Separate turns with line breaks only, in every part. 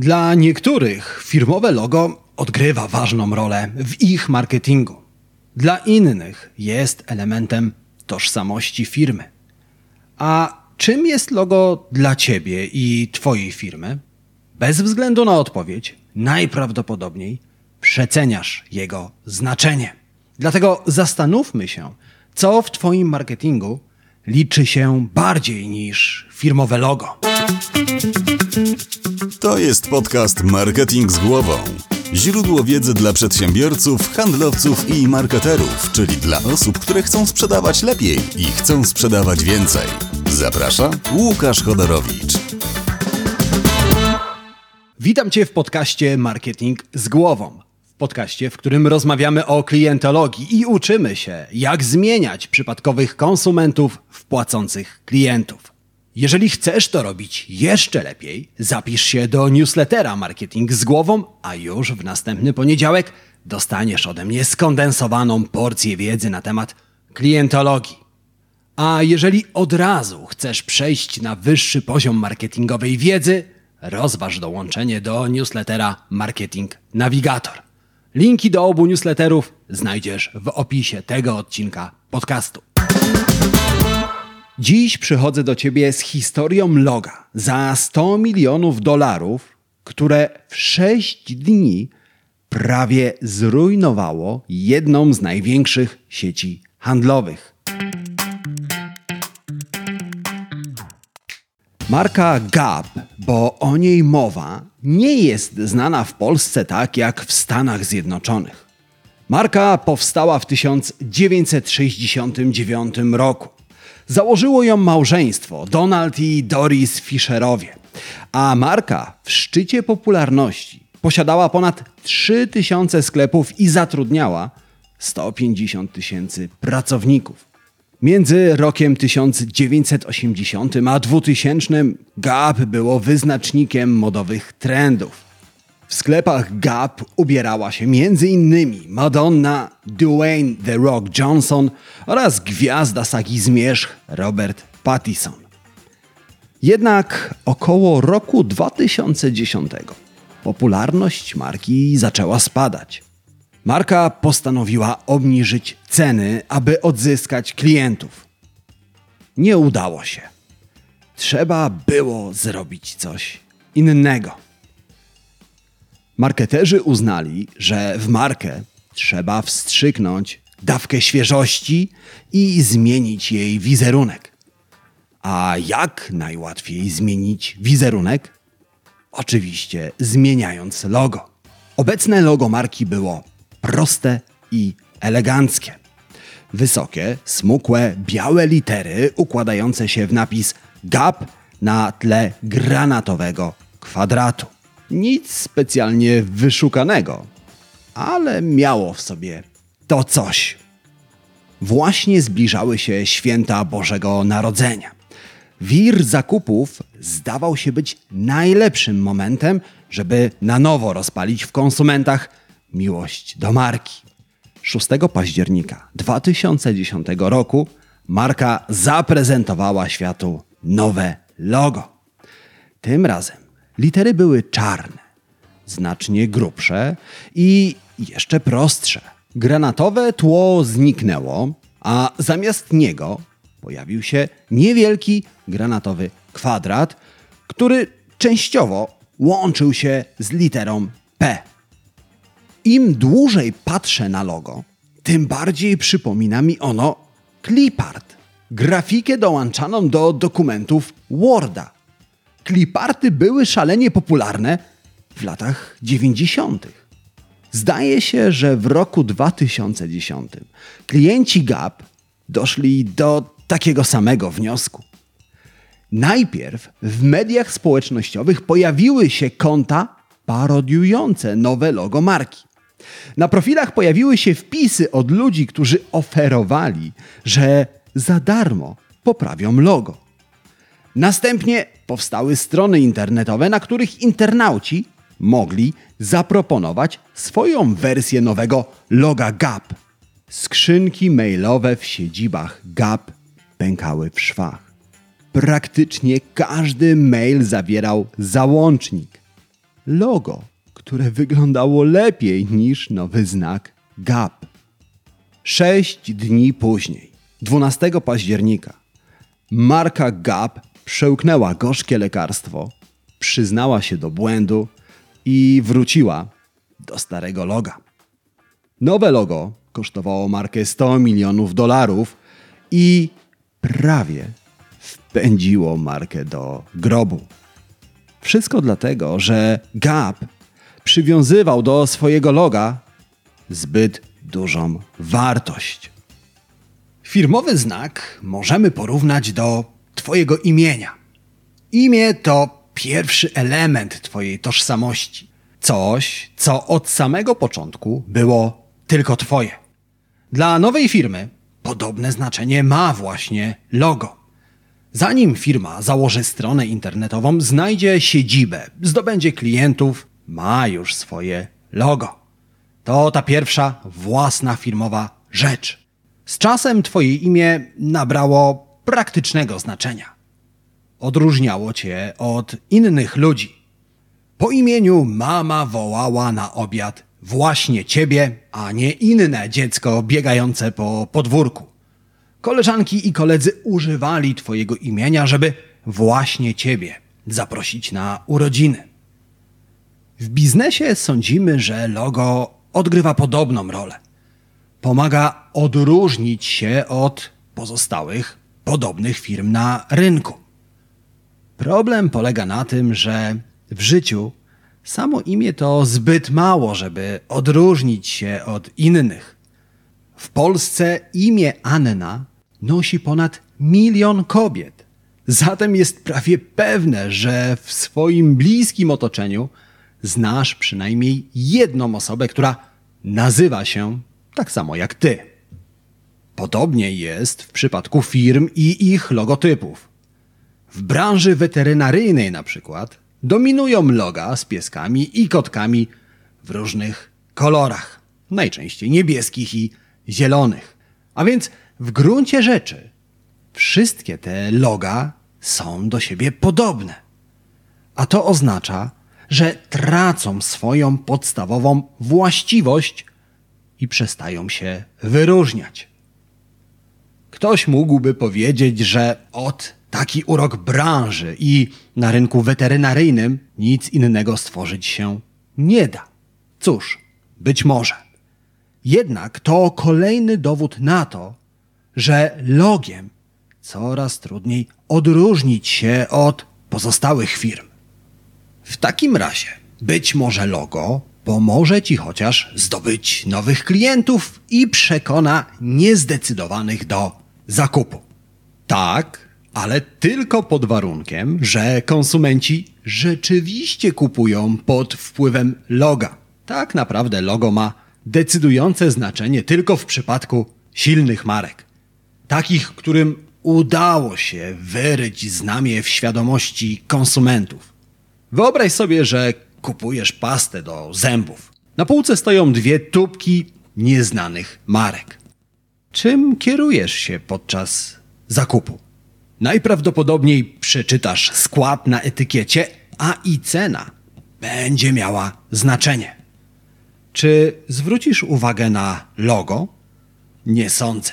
Dla niektórych firmowe logo odgrywa ważną rolę w ich marketingu. Dla innych jest elementem tożsamości firmy. A czym jest logo dla ciebie i twojej firmy? Bez względu na odpowiedź, najprawdopodobniej przeceniasz jego znaczenie. Dlatego zastanówmy się, co w twoim marketingu liczy się bardziej niż firmowe logo.
To jest podcast Marketing z głową. Źródło wiedzy dla przedsiębiorców, handlowców i marketerów, czyli dla osób, które chcą sprzedawać lepiej i chcą sprzedawać więcej. Zaprasza Łukasz Chodorowicz.
Witam Cię w podcaście Marketing z głową. W podcaście, w którym rozmawiamy o klientologii i uczymy się, jak zmieniać przypadkowych konsumentów płacących klientów. Jeżeli chcesz to robić jeszcze lepiej, zapisz się do newslettera Marketing z głową, a już w następny poniedziałek dostaniesz ode mnie skondensowaną porcję wiedzy na temat klientologii. A jeżeli od razu chcesz przejść na wyższy poziom marketingowej wiedzy, rozważ dołączenie do newslettera Marketing Navigator. Linki do obu newsletterów znajdziesz w opisie tego odcinka podcastu. Dziś przychodzę do Ciebie z historią loga za 100 milionów dolarów, które w 6 dni prawie zrujnowało jedną z największych sieci handlowych. Marka Gap, bo o niej mowa, nie jest znana w Polsce tak jak w Stanach Zjednoczonych. Marka powstała w 1969 roku. Założyło ją małżeństwo Donald i Doris Fischerowie, a marka w szczycie popularności posiadała ponad 3000 sklepów i zatrudniała 150 tysięcy pracowników. Między rokiem 1980 a 2000 Gap było wyznacznikiem modowych trendów. W sklepach Gap ubierała się m.in. Madonna, Dwayne The Rock Johnson oraz gwiazda sagi Zmierzch Robert Pattinson. Jednak około roku 2010 popularność marki zaczęła spadać. Marka postanowiła obniżyć ceny, aby odzyskać klientów. Nie udało się. Trzeba było zrobić coś innego. Marketerzy uznali, że w markę trzeba wstrzyknąć dawkę świeżości i zmienić jej wizerunek. A jak najłatwiej zmienić wizerunek? Oczywiście zmieniając logo. Obecne logo marki było proste i eleganckie. Wysokie, smukłe, białe litery układające się w napis GAP na tle granatowego kwadratu. Nic specjalnie wyszukanego, ale miało w sobie to coś. Właśnie zbliżały się święta Bożego Narodzenia. Wir zakupów zdawał się być najlepszym momentem, żeby na nowo rozpalić w konsumentach miłość do marki. 6 października 2010 roku marka zaprezentowała światu nowe logo. Tym razem litery były czarne, znacznie grubsze i jeszcze prostsze. Granatowe tło zniknęło, a zamiast niego pojawił się niewielki granatowy kwadrat, który częściowo łączył się z literą P. Im dłużej patrzę na logo, tym bardziej przypomina mi ono clipart, grafikę dołączaną do dokumentów Worda. Cliparty były szalenie popularne w latach 90. Zdaje się, że w roku 2010 klienci Gap doszli do takiego samego wniosku. Najpierw w mediach społecznościowych pojawiły się konta parodiujące nowe logo marki. Na profilach pojawiły się wpisy od ludzi, którzy oferowali, że za darmo poprawią logo. Następnie powstały strony internetowe, na których internauci mogli zaproponować swoją wersję nowego loga Gap. Skrzynki mailowe w siedzibach Gap pękały w szwach. Praktycznie każdy mail zawierał załącznik. logo, które wyglądało lepiej niż nowy znak Gap. Sześć dni później, 12 października, marka Gap przełknęła gorzkie lekarstwo, przyznała się do błędu i wróciła do starego loga. Nowe logo kosztowało markę 100 milionów dolarów i prawie wpędziło markę do grobu. Wszystko dlatego, że Gap przywiązywał do swojego loga zbyt dużą wartość. Firmowy znak możemy porównać do Twojego imienia. Imię to pierwszy element Twojej tożsamości. Coś, co od samego początku było tylko Twoje. Dla nowej firmy podobne znaczenie ma właśnie logo. Zanim firma założy stronę internetową, znajdzie siedzibę, zdobędzie klientów, ma już swoje logo. To ta pierwsza własna firmowa rzecz. Z czasem Twoje imię nabrało praktycznego znaczenia. Odróżniało Cię od innych ludzi. Po imieniu mama wołała na obiad właśnie Ciebie, a nie inne dziecko biegające po podwórku. Koleżanki i koledzy używali Twojego imienia, żeby właśnie Ciebie zaprosić na urodziny. W biznesie sądzimy, że logo odgrywa podobną rolę. Pomaga odróżnić się od pozostałych podobnych firm na rynku. Problem polega na tym, że w życiu samo imię to zbyt mało, żeby odróżnić się od innych. W Polsce imię Anna nosi ponad milion kobiet. Zatem jest prawie pewne, że w swoim bliskim otoczeniu znasz przynajmniej jedną osobę, która nazywa się tak samo jak ty. Podobnie jest w przypadku firm i ich logotypów. W branży weterynaryjnej na przykład dominują loga z pieskami i kotkami w różnych kolorach, najczęściej niebieskich i zielonych. A więc w gruncie rzeczy wszystkie te loga są do siebie podobne. A to oznacza, że tracą swoją podstawową właściwość i przestają się wyróżniać. Ktoś mógłby powiedzieć, że od taki urok branży i na rynku weterynaryjnym nic innego stworzyć się nie da. Cóż, być może. Jednak to kolejny dowód na to, że logiem coraz trudniej odróżnić się od pozostałych firm. W takim razie być może logo pomoże Ci chociaż zdobyć nowych klientów i przekona niezdecydowanych do zakupu. Tak, ale tylko pod warunkiem, że konsumenci rzeczywiście kupują pod wpływem loga. Tak naprawdę logo ma decydujące znaczenie tylko w przypadku silnych marek. Takich, którym udało się wyryć znamie w świadomości konsumentów. Wyobraź sobie, że kupujesz pastę do zębów. Na półce stoją dwie tubki nieznanych marek. Czym kierujesz się podczas zakupu? Najprawdopodobniej przeczytasz skład na etykiecie, a i cena będzie miała znaczenie. Czy zwrócisz uwagę na logo? Nie sądzę.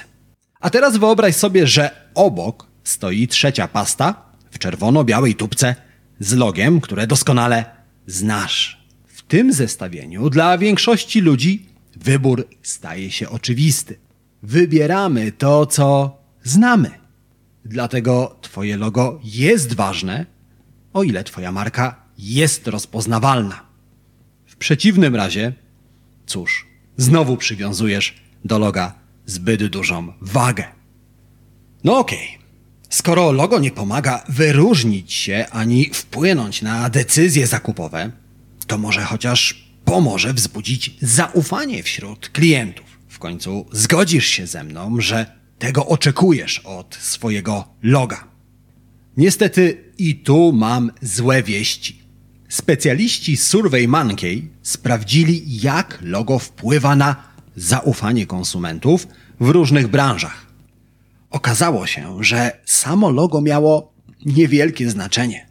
A teraz wyobraź sobie, że obok stoi trzecia pasta w czerwono-białej tubce z logiem, które doskonale znasz. W tym zestawieniu dla większości ludzi wybór staje się oczywisty. Wybieramy to, co znamy. Dlatego Twoje logo jest ważne, o ile Twoja marka jest rozpoznawalna. W przeciwnym razie, cóż, znowu przywiązujesz do loga zbyt dużą wagę. No okej. Okay. Skoro logo nie pomaga wyróżnić się ani wpłynąć na decyzje zakupowe, to może chociaż pomoże wzbudzić zaufanie wśród klientów. W końcu zgodzisz się ze mną, że tego oczekujesz od swojego loga. Niestety i tu mam złe wieści. Specjaliści Survey Monkey sprawdzili, jak logo wpływa na zaufanie konsumentów w różnych branżach. Okazało się, że samo logo miało niewielkie znaczenie.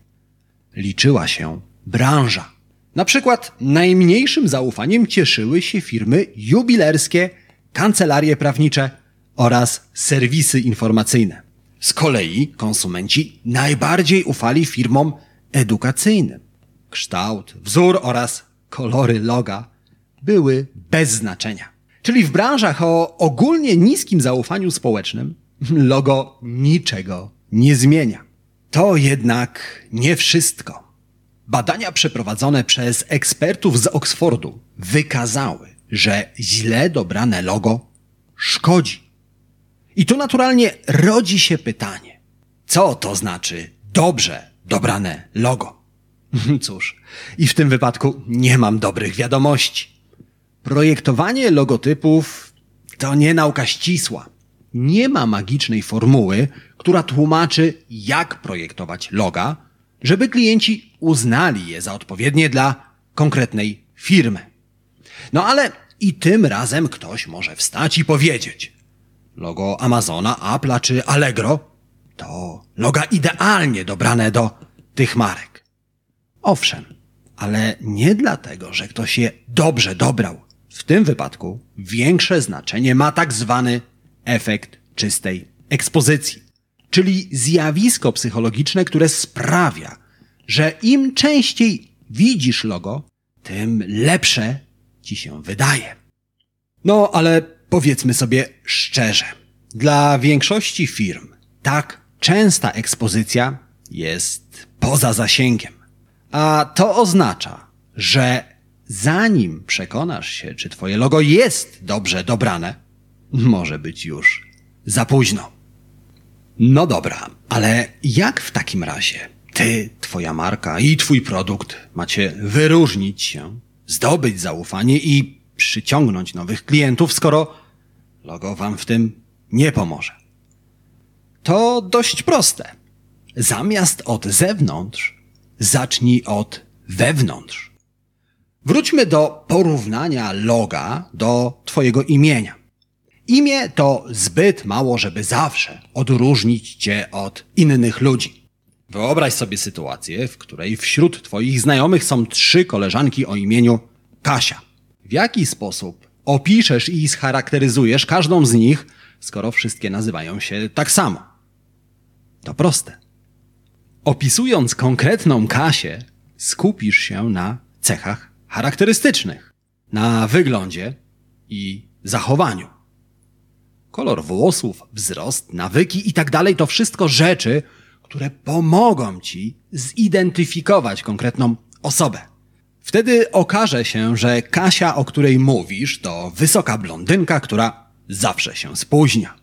Liczyła się branża. Na przykład najmniejszym zaufaniem cieszyły się firmy jubilerskie, kancelarie prawnicze oraz serwisy informacyjne. Z kolei konsumenci najbardziej ufali firmom edukacyjnym. Kształt, wzór oraz kolory loga były bez znaczenia. Czyli w branżach o ogólnie niskim zaufaniu społecznym logo niczego nie zmienia. To jednak nie wszystko. Badania przeprowadzone przez ekspertów z Oxfordu wykazały, że źle dobrane logo szkodzi. I tu naturalnie rodzi się pytanie, co to znaczy dobrze dobrane logo? Cóż, i w tym wypadku nie mam dobrych wiadomości. Projektowanie logotypów to nie nauka ścisła. Nie ma magicznej formuły, która tłumaczy, jak projektować loga, żeby klienci uznali je za odpowiednie dla konkretnej firmy. No ale i tym razem ktoś może wstać i powiedzieć: Logo Amazona, Apple'a czy Allegro to loga idealnie dobrane do tych marek. Owszem, ale nie dlatego, że ktoś je dobrze dobrał. W tym wypadku większe znaczenie ma tak zwany efekt czystej ekspozycji, czyli zjawisko psychologiczne, które sprawia, że im częściej widzisz logo, tym lepsze ci się wydaje. No, ale powiedzmy sobie szczerze, dla większości firm tak częsta ekspozycja jest poza zasięgiem. A to oznacza, że zanim przekonasz się, czy twoje logo jest dobrze dobrane, może być już za późno. No dobra, ale jak w takim razie ty, twoja marka i twój produkt macie wyróżnić się, zdobyć zaufanie i przyciągnąć nowych klientów, skoro logo wam w tym nie pomoże? To dość proste. Zamiast od zewnątrz, zacznij od wewnątrz. Wróćmy do porównania loga do Twojego imienia. Imię to zbyt mało, żeby zawsze odróżnić Cię od innych ludzi. Wyobraź sobie sytuację, w której wśród Twoich znajomych są trzy koleżanki o imieniu Kasia. W jaki sposób opiszesz i scharakteryzujesz każdą z nich, skoro wszystkie nazywają się tak samo? To proste. Opisując konkretną Kasię, skupisz się na cechach charakterystycznych, na wyglądzie i zachowaniu. Kolor włosów, wzrost, nawyki i tak dalej to wszystko rzeczy, które pomogą ci zidentyfikować konkretną osobę. Wtedy okaże się, że Kasia, o której mówisz, to wysoka blondynka, która zawsze się spóźnia.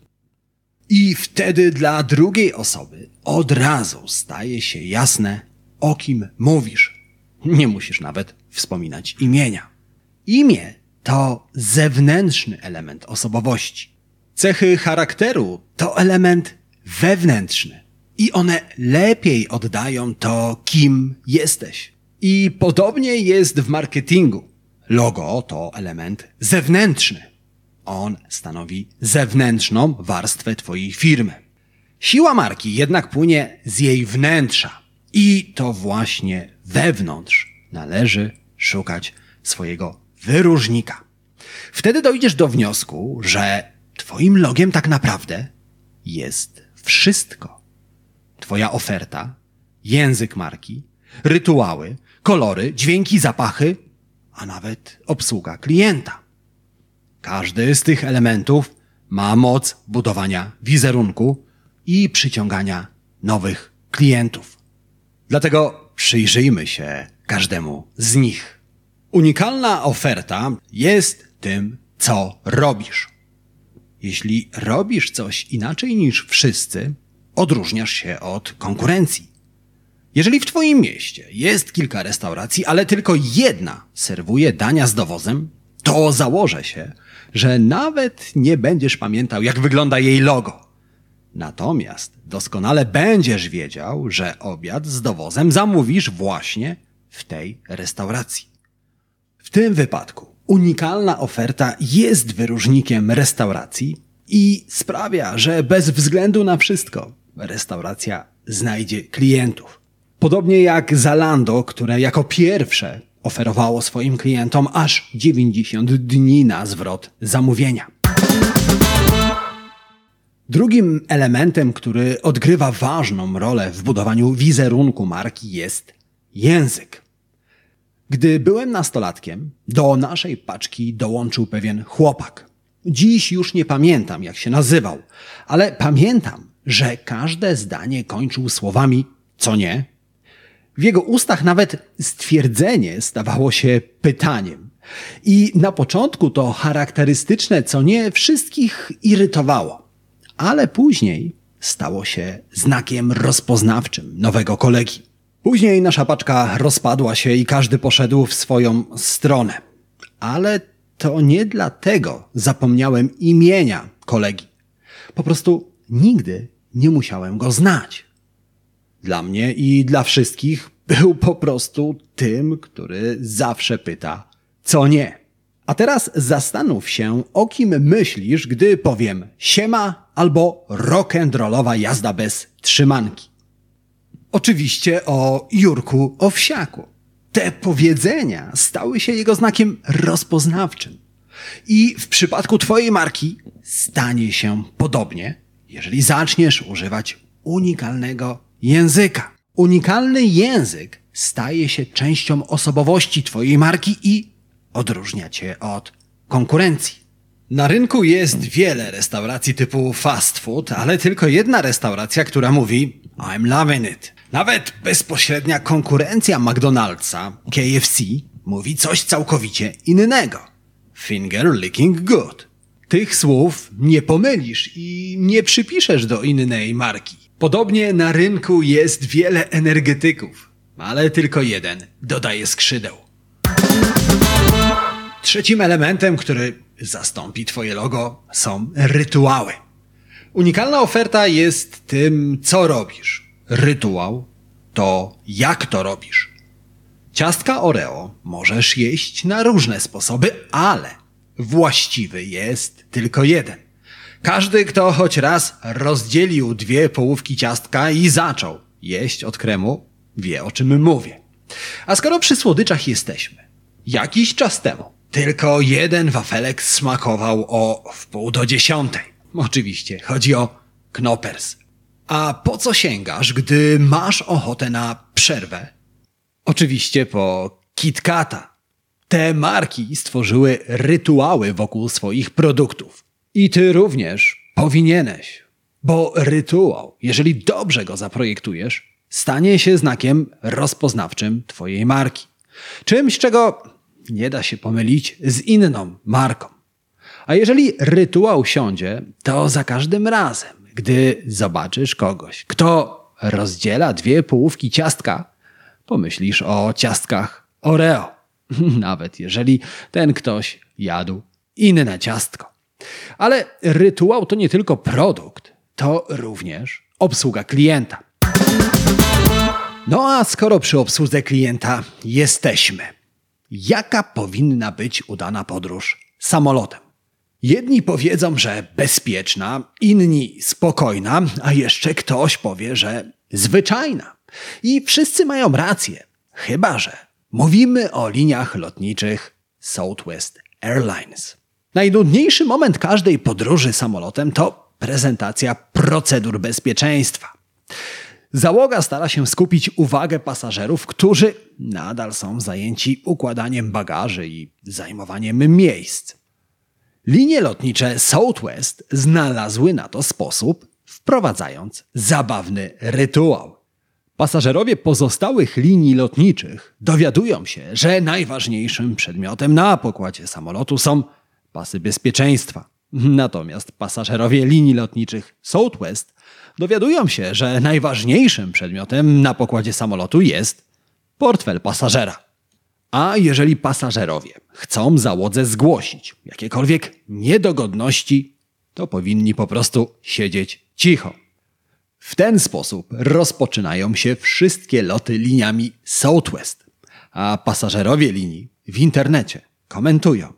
I wtedy dla drugiej osoby od razu staje się jasne, o kim mówisz. Nie musisz nawet wspominać imienia. Imię to zewnętrzny element osobowości. Cechy charakteru to element wewnętrzny. I one lepiej oddają to, kim jesteś. I podobnie jest w marketingu. Logo to element zewnętrzny. On stanowi zewnętrzną warstwę Twojej firmy. Siła marki jednak płynie z jej wnętrza. I to właśnie wewnątrz należy szukać swojego wyróżnika. Wtedy dojdziesz do wniosku, że Twoim logiem tak naprawdę jest wszystko. Twoja oferta, język marki, rytuały, kolory, dźwięki, zapachy, a nawet obsługa klienta. Każdy z tych elementów ma moc budowania wizerunku i przyciągania nowych klientów. Dlatego przyjrzyjmy się każdemu z nich. Unikalna oferta jest tym, co robisz. Jeśli robisz coś inaczej niż wszyscy, odróżniasz się od konkurencji. Jeżeli w Twoim mieście jest kilka restauracji, ale tylko jedna serwuje dania z dowozem, to założę się, że nawet nie będziesz pamiętał, jak wygląda jej logo. Natomiast doskonale będziesz wiedział, że obiad z dowozem zamówisz właśnie w tej restauracji. W tym wypadku unikalna oferta jest wyróżnikiem restauracji i sprawia, że bez względu na wszystko restauracja znajdzie klientów. Podobnie jak Zalando, które jako pierwsze oferowało swoim klientom aż 90 dni na zwrot zamówienia. Drugim elementem, który odgrywa ważną rolę w budowaniu wizerunku marki jest język. Gdy byłem nastolatkiem, do naszej paczki dołączył pewien chłopak. Dziś już nie pamiętam, jak się nazywał, ale pamiętam, że każde zdanie kończył słowami co nie. W jego ustach nawet stwierdzenie stawało się pytaniem. I na początku to charakterystyczne co nie wszystkich irytowało, ale później stało się znakiem rozpoznawczym nowego kolegi. Później nasza paczka rozpadła się i każdy poszedł w swoją stronę. Ale to nie dlatego zapomniałem imienia kolegi. Po prostu nigdy nie musiałem go znać. Dla mnie i dla wszystkich był po prostu tym, który zawsze pyta, co nie. A teraz zastanów się, o kim myślisz, gdy powiem siema albo rock'n'rollowa jazda bez trzymanki. Oczywiście o Jurku Owsiaku. Te powiedzenia stały się jego znakiem rozpoznawczym. I w przypadku Twojej marki stanie się podobnie, jeżeli zaczniesz używać unikalnego języka. Unikalny język staje się częścią osobowości Twojej marki i odróżnia Cię od konkurencji. Na rynku jest wiele restauracji typu fast food, ale tylko jedna restauracja, która mówi I'm loving it. Nawet bezpośrednia konkurencja McDonald'sa, KFC, mówi coś całkowicie innego. Finger licking good. Tych słów nie pomylisz i nie przypiszesz do innej marki. Podobnie na rynku jest wiele energetyków, ale tylko jeden dodaje skrzydeł. Trzecim elementem, który zastąpi Twoje logo, są rytuały. Unikalna oferta jest tym, co robisz. Rytuał to jak to robisz. Ciastka Oreo możesz jeść na różne sposoby, ale właściwy jest tylko jeden. Każdy, kto choć raz rozdzielił dwie połówki ciastka i zaczął jeść od kremu, wie o czym mówię. A skoro przy słodyczach jesteśmy, jakiś czas temu tylko jeden wafelek smakował o wpół do dziesiątej. Oczywiście chodzi o Knoppers. A po co sięgasz, gdy masz ochotę na przerwę? Oczywiście po KitKata. Te marki stworzyły rytuały wokół swoich produktów. I ty również powinieneś, bo rytuał, jeżeli dobrze go zaprojektujesz, stanie się znakiem rozpoznawczym twojej marki. Czymś, czego nie da się pomylić z inną marką. A jeżeli rytuał siądzie, to za każdym razem, gdy zobaczysz kogoś, kto rozdziela dwie połówki ciastka, pomyślisz o ciastkach Oreo. Nawet jeżeli ten ktoś jadł inne ciastko. Ale rytuał to nie tylko produkt, to również obsługa klienta. No a skoro przy obsłudze klienta jesteśmy, jaka powinna być udana podróż samolotem? Jedni powiedzą, że bezpieczna, inni spokojna, a jeszcze ktoś powie, że zwyczajna. I wszyscy mają rację, chyba że mówimy o liniach lotniczych Southwest Airlines. Najnudniejszy moment każdej podróży samolotem to prezentacja procedur bezpieczeństwa. Załoga stara się skupić uwagę pasażerów, którzy nadal są zajęci układaniem bagaży i zajmowaniem miejsc. Linie lotnicze Southwest znalazły na to sposób, wprowadzając zabawny rytuał. Pasażerowie pozostałych linii lotniczych dowiadują się, że najważniejszym przedmiotem na pokładzie samolotu są pasy bezpieczeństwa. Natomiast pasażerowie linii lotniczych Southwest dowiadują się, że najważniejszym przedmiotem na pokładzie samolotu jest portfel pasażera. A jeżeli pasażerowie chcą załodze zgłosić jakiekolwiek niedogodności, to powinni po prostu siedzieć cicho. W ten sposób rozpoczynają się wszystkie loty liniami Southwest, a pasażerowie linii w internecie komentują,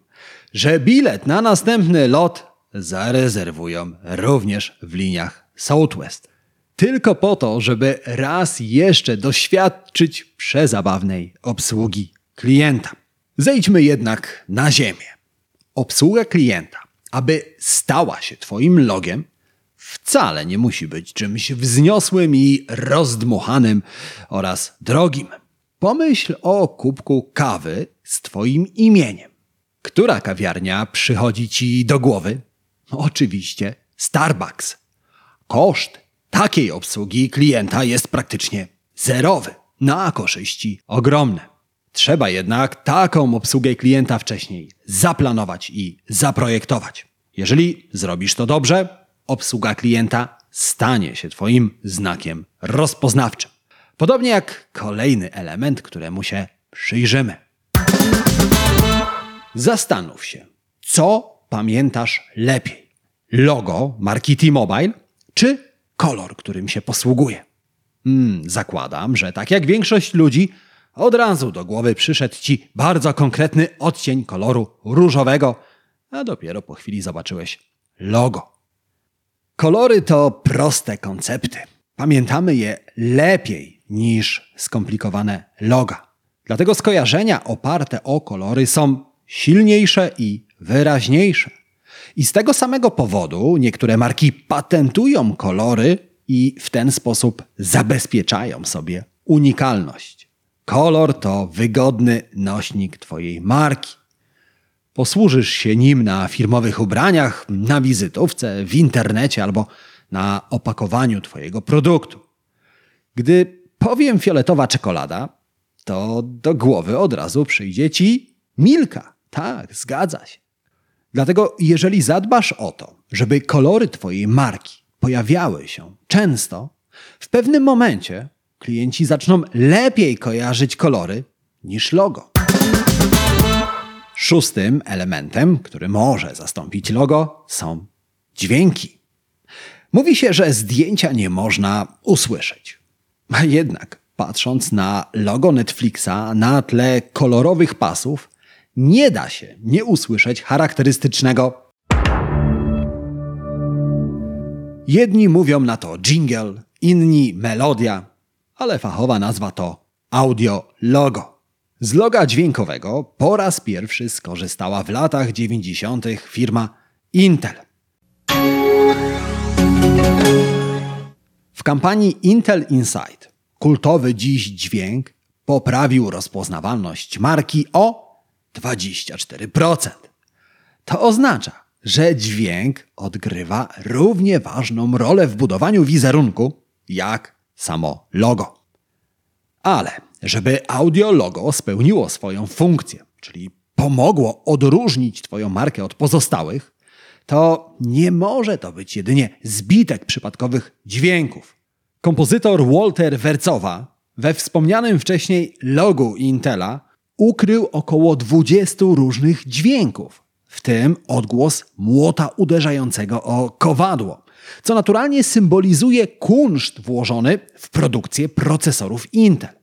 że bilet na następny lot zarezerwują również w liniach Southwest. Tylko po to, żeby raz jeszcze doświadczyć przezabawnej obsługi klienta. Zejdźmy jednak na ziemię. Obsługa klienta, aby stała się Twoim logiem, wcale nie musi być czymś wzniosłym i rozdmuchanym oraz drogim. Pomyśl o kubku kawy z Twoim imieniem. Która kawiarnia przychodzi Ci do głowy? Oczywiście Starbucks. Koszt takiej obsługi klienta jest praktycznie zerowy, na korzyści ogromne. Trzeba jednak taką obsługę klienta wcześniej zaplanować i zaprojektować. Jeżeli zrobisz to dobrze, obsługa klienta stanie się Twoim znakiem rozpoznawczym. Podobnie jak kolejny element, któremu się przyjrzymy. Zastanów się, co pamiętasz lepiej? Logo marki T-Mobile czy kolor, którym się posługuje? Hmm, zakładam, że tak jak większość ludzi, od razu do głowy przyszedł ci bardzo konkretny odcień koloru różowego, a dopiero po chwili zobaczyłeś logo. Kolory to proste koncepty. Pamiętamy je lepiej niż skomplikowane loga. Dlatego skojarzenia oparte o kolory są silniejsze i wyraźniejsze. I z tego samego powodu niektóre marki patentują kolory i w ten sposób zabezpieczają sobie unikalność. Kolor to wygodny nośnik Twojej marki. Posłużysz się nim na firmowych ubraniach, na wizytówce, w internecie albo na opakowaniu Twojego produktu. Gdy powiem fioletowa czekolada, to do głowy od razu przyjdzie Ci Milka. Tak, zgadza się. Dlatego, jeżeli zadbasz o to, żeby kolory Twojej marki pojawiały się często, w pewnym momencie klienci zaczną lepiej kojarzyć kolory niż logo. Szóstym elementem, który może zastąpić logo, są dźwięki. Mówi się, że zdjęcia nie można usłyszeć. A jednak, patrząc na logo Netflixa na tle kolorowych pasów, nie da się nie usłyszeć charakterystycznego. Jedni mówią na to jingle, inni melodia, ale fachowa nazwa to audio logo. Z loga dźwiękowego po raz pierwszy skorzystała w latach 90. firma Intel. W kampanii Intel Inside kultowy dziś dźwięk poprawił rozpoznawalność marki o 24%. To oznacza, że dźwięk odgrywa równie ważną rolę w budowaniu wizerunku jak samo logo. Ale żeby audio logo spełniło swoją funkcję, czyli pomogło odróżnić Twoją markę od pozostałych, to nie może to być jedynie zbitek przypadkowych dźwięków. Kompozytor Walter Wercowa we wspomnianym wcześniej logu Intela ukrył około 20 różnych dźwięków, w tym odgłos młota uderzającego o kowadło, co naturalnie symbolizuje kunszt włożony w produkcję procesorów Intel.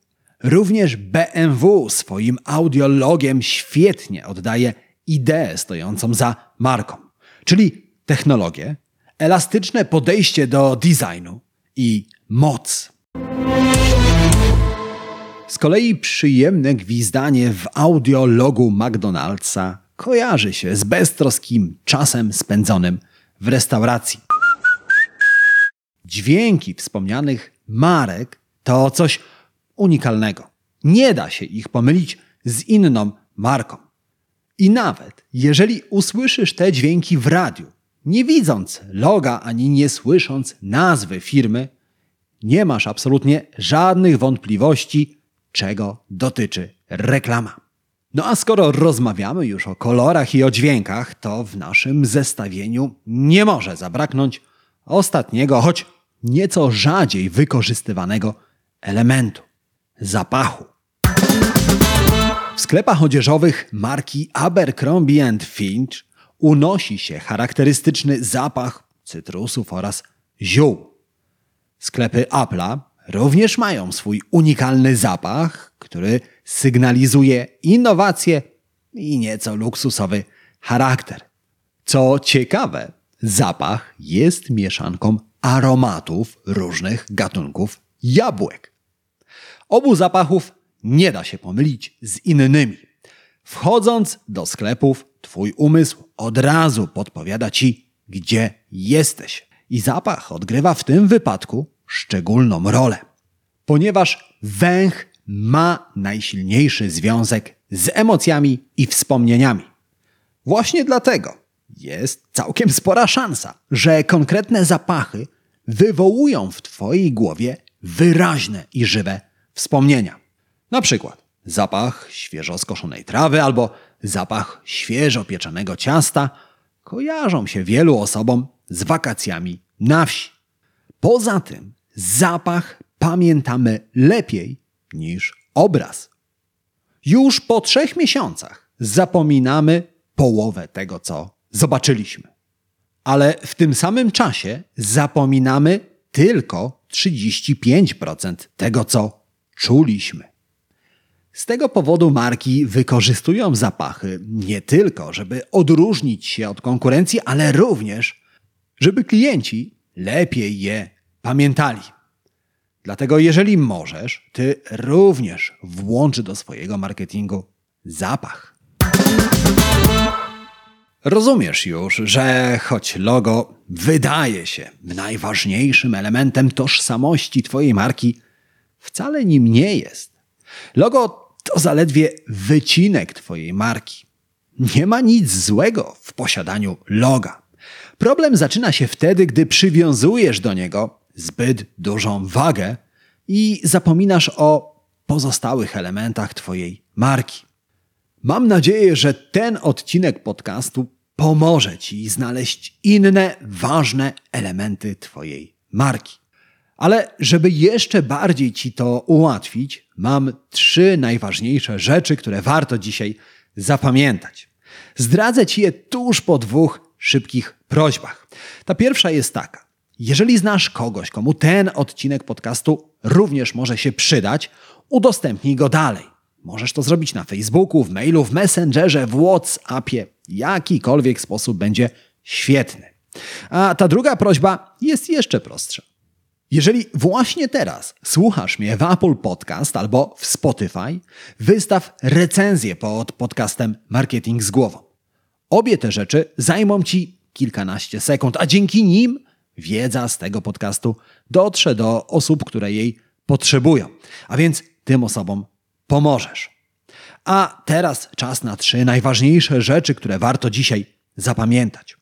Również BMW swoim audiologiem świetnie oddaje ideę stojącą za marką, czyli technologię, elastyczne podejście do designu i moc. Z kolei przyjemne gwizdanie w audiologu McDonald'sa kojarzy się z beztroskim czasem spędzonym w restauracji. Dźwięki wspomnianych marek to coś unikalnego. Nie da się ich pomylić z inną marką. I nawet jeżeli usłyszysz te dźwięki w radiu, nie widząc loga ani nie słysząc nazwy firmy, nie masz absolutnie żadnych wątpliwości, czego dotyczy reklama. No a skoro rozmawiamy już o kolorach i o dźwiękach, to w naszym zestawieniu nie może zabraknąć ostatniego, choć nieco rzadziej wykorzystywanego elementu zapachu. W sklepach odzieżowych marki Abercrombie Finch unosi się charakterystyczny zapach cytrusów oraz ziół. Sklepy Apple'a również mają swój unikalny zapach, który sygnalizuje innowacje i nieco luksusowy charakter. Co ciekawe, zapach jest mieszanką aromatów różnych gatunków jabłek. Obu zapachów nie da się pomylić z innymi. Wchodząc do sklepów, Twój umysł od razu podpowiada Ci, gdzie jesteś. I zapach odgrywa w tym wypadku szczególną rolę, ponieważ węch ma najsilniejszy związek z emocjami i wspomnieniami. Właśnie dlatego jest całkiem spora szansa, że konkretne zapachy wywołują w Twojej głowie wyraźne i żywe wspomnienia. Na przykład zapach świeżo skoszonej trawy albo zapach świeżo pieczonego ciasta kojarzą się wielu osobom z wakacjami na wsi. Poza tym zapach pamiętamy lepiej niż obraz. Już po trzech miesiącach zapominamy połowę tego, co zobaczyliśmy. Ale w tym samym czasie zapominamy tylko 35% tego, co czuliśmy. Z tego powodu marki wykorzystują zapachy nie tylko, żeby odróżnić się od konkurencji, ale również, żeby klienci lepiej je pamiętali. Dlatego, jeżeli możesz, ty również włącz do swojego marketingu zapach. Rozumiesz już, że choć logo wydaje się najważniejszym elementem tożsamości Twojej marki, wcale nim nie jest. Logo to zaledwie wycinek Twojej marki. Nie ma nic złego w posiadaniu loga. Problem zaczyna się wtedy, gdy przywiązujesz do niego zbyt dużą wagę i zapominasz o pozostałych elementach Twojej marki. Mam nadzieję, że ten odcinek podcastu pomoże Ci znaleźć inne ważne elementy Twojej marki. Ale żeby jeszcze bardziej Ci to ułatwić, mam trzy najważniejsze rzeczy, które warto dzisiaj zapamiętać. Zdradzę Ci je tuż po dwóch szybkich prośbach. Ta pierwsza jest taka. Jeżeli znasz kogoś, komu ten odcinek podcastu również może się przydać, udostępnij go dalej. Możesz to zrobić na Facebooku, w mailu, w Messengerze, w WhatsAppie. Jakikolwiek sposób będzie świetny. A ta druga prośba jest jeszcze prostsza. Jeżeli właśnie teraz słuchasz mnie w Apple Podcast albo w Spotify, wystaw recenzję pod podcastem Marketing z głową. Obie te rzeczy zajmą Ci kilkanaście sekund, a dzięki nim wiedza z tego podcastu dotrze do osób, które jej potrzebują. A więc tym osobom pomożesz. A teraz czas na trzy najważniejsze rzeczy, które warto dzisiaj zapamiętać.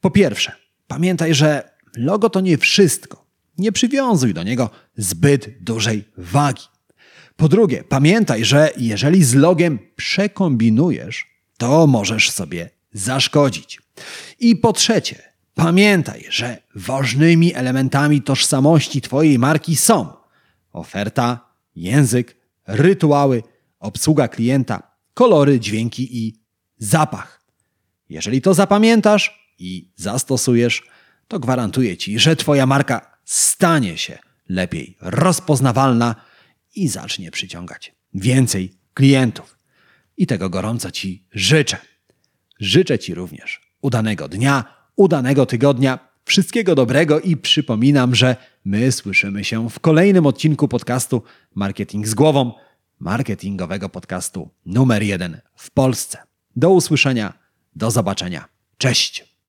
Po pierwsze, pamiętaj, że logo to nie wszystko. Nie przywiązuj do niego zbyt dużej wagi. Po drugie, pamiętaj, że jeżeli z logiem przekombinujesz, to możesz sobie zaszkodzić. I po trzecie, pamiętaj, że ważnymi elementami tożsamości Twojej marki są oferta, język, rytuały, obsługa klienta, kolory, dźwięki i zapach. Jeżeli to zapamiętasz i zastosujesz, to gwarantuję Ci, że Twoja marka stanie się lepiej rozpoznawalna i zacznie przyciągać więcej klientów. I tego gorąco Ci życzę. Życzę Ci również udanego dnia, udanego tygodnia, wszystkiego dobrego i przypominam, że my słyszymy się w kolejnym odcinku podcastu Marketing z głową, marketingowego podcastu numer jeden w Polsce. Do usłyszenia, do zobaczenia. Cześć!